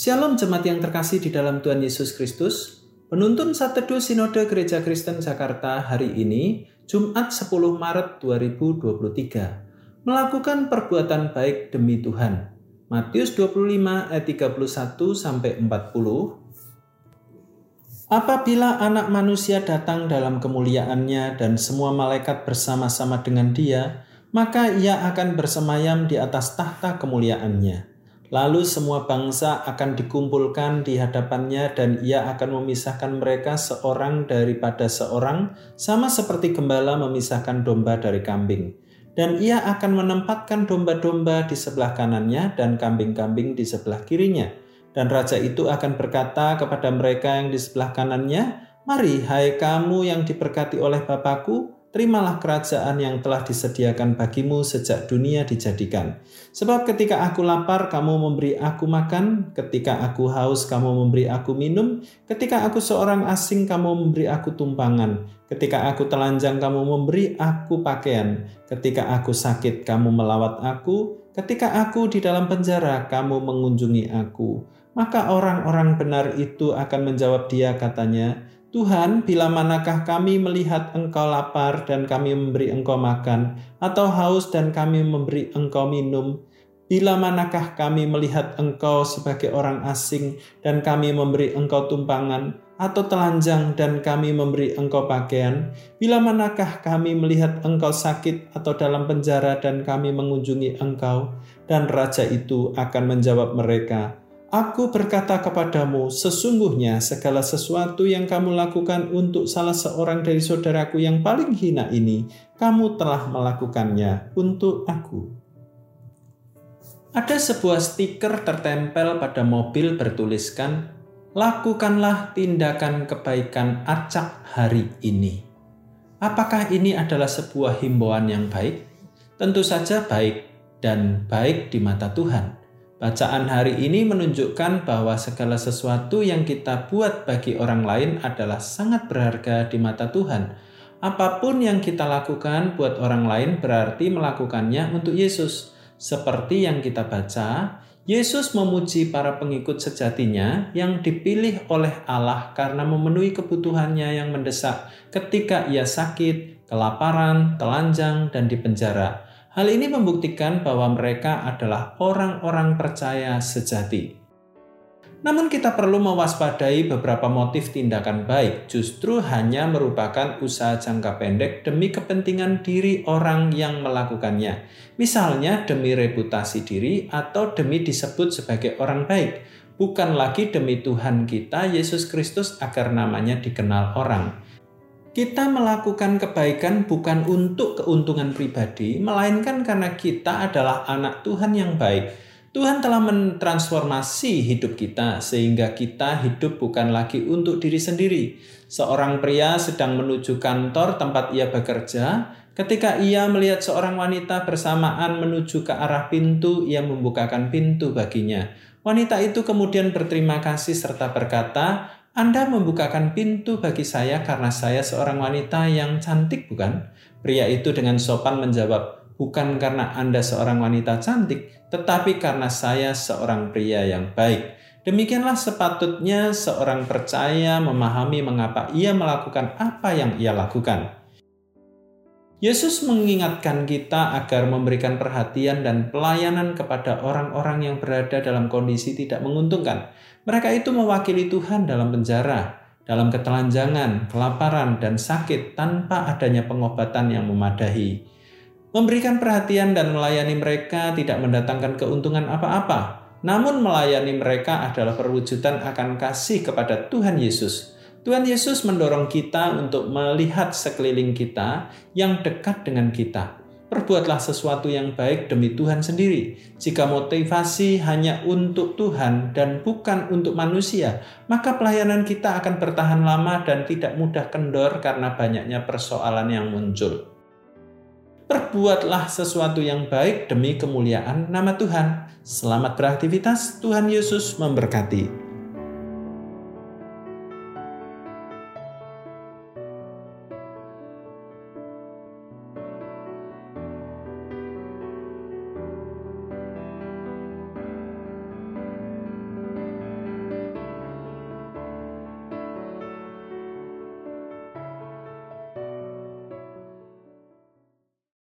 Shalom jemaat yang terkasih di dalam Tuhan Yesus Kristus. Penuntun Saat Teduh Sinode Gereja Kristen Jakarta hari ini, Jumat 10 Maret 2023. Melakukan perbuatan baik demi Tuhan. Matius 25 ayat 31 sampai 40. Apabila anak manusia datang dalam kemuliaannya dan semua malaikat bersama-sama dengan dia, maka ia akan bersemayam di atas tahta kemuliaannya. Lalu semua bangsa akan dikumpulkan di hadapannya dan ia akan memisahkan mereka seorang daripada seorang sama seperti gembala memisahkan domba dari kambing. Dan ia akan menempatkan domba-domba di sebelah kanannya dan kambing-kambing di sebelah kirinya. Dan raja itu akan berkata kepada mereka yang di sebelah kanannya, Mari hai kamu yang diberkati oleh Bapakku, terimalah kerajaan yang telah disediakan bagimu sejak dunia dijadikan. Sebab ketika aku lapar, kamu memberi aku makan, ketika aku haus, kamu memberi aku minum, ketika aku seorang asing, kamu memberi aku tumpangan, ketika aku telanjang, kamu memberi aku pakaian, ketika aku sakit, kamu melawat aku, ketika aku di dalam penjara, kamu mengunjungi aku. Maka orang-orang benar itu akan menjawab dia katanya, Tuhan, bila manakah kami melihat engkau lapar dan kami memberi engkau makan, atau haus dan kami memberi engkau minum? Bila manakah kami melihat engkau sebagai orang asing dan kami memberi engkau tumpangan, atau telanjang dan kami memberi engkau pakaian? Bila manakah kami melihat engkau sakit atau dalam penjara dan kami mengunjungi engkau? Dan raja itu akan menjawab mereka, Aku berkata kepadamu, sesungguhnya segala sesuatu yang kamu lakukan untuk salah seorang dari saudaraku yang paling hina ini, kamu telah melakukannya untuk aku. Ada sebuah stiker tertempel pada mobil bertuliskan, "Lakukanlah tindakan kebaikan acak hari ini." Apakah ini adalah sebuah himbauan yang baik? Tentu saja baik dan baik di mata Tuhan. Bacaan hari ini menunjukkan bahwa segala sesuatu yang kita buat bagi orang lain adalah sangat berharga di mata Tuhan. Apa pun yang kita lakukan buat orang lain berarti melakukannya untuk Yesus. Seperti yang kita baca, Yesus memuji para pengikut sejatinya yang dipilih oleh Allah karena memenuhi kebutuhannya yang mendesak ketika ia sakit, kelaparan, telanjang, dan dipenjara. Hal ini membuktikan bahwa mereka adalah orang-orang percaya sejati. Namun kita perlu mewaspadai beberapa motif tindakan baik justru hanya merupakan usaha jangka pendek demi kepentingan diri orang yang melakukannya. Misalnya demi reputasi diri atau demi disebut sebagai orang baik, bukan lagi demi Tuhan kita Yesus Kristus agar namanya dikenal orang. Kita melakukan kebaikan bukan untuk keuntungan pribadi, melainkan karena kita adalah anak Tuhan yang baik. Tuhan telah mentransformasi hidup kita sehingga kita hidup bukan lagi untuk diri sendiri. Seorang pria sedang menuju kantor tempat ia bekerja. Ketika ia melihat seorang wanita bersamaan menuju ke arah pintu, ia membukakan pintu baginya. Wanita itu kemudian berterima kasih serta berkata, anda membukakan pintu bagi saya karena saya seorang wanita yang cantik, bukan? Pria itu dengan sopan menjawab, "Bukan karena Anda seorang wanita cantik, tetapi karena saya seorang pria yang baik." Demikianlah sepatutnya seorang percaya memahami mengapa ia melakukan apa yang ia lakukan. Yesus mengingatkan kita agar memberikan perhatian dan pelayanan kepada orang-orang yang berada dalam kondisi tidak menguntungkan. Mereka itu mewakili Tuhan dalam penjara, dalam ketelanjangan, kelaparan, dan sakit tanpa adanya pengobatan yang memadahi. Memberikan perhatian dan melayani mereka tidak mendatangkan keuntungan apa-apa, namun melayani mereka adalah perwujudan akan kasih kepada Tuhan Yesus Tuhan Yesus mendorong kita untuk melihat sekeliling kita yang dekat dengan kita. Perbuatlah sesuatu yang baik demi Tuhan sendiri. Jika motivasi hanya untuk Tuhan dan bukan untuk manusia, maka pelayanan kita akan bertahan lama dan tidak mudah kendor karena banyaknya persoalan yang muncul. Perbuatlah sesuatu yang baik demi kemuliaan nama Tuhan. Selamat beraktivitas, Tuhan Yesus memberkati.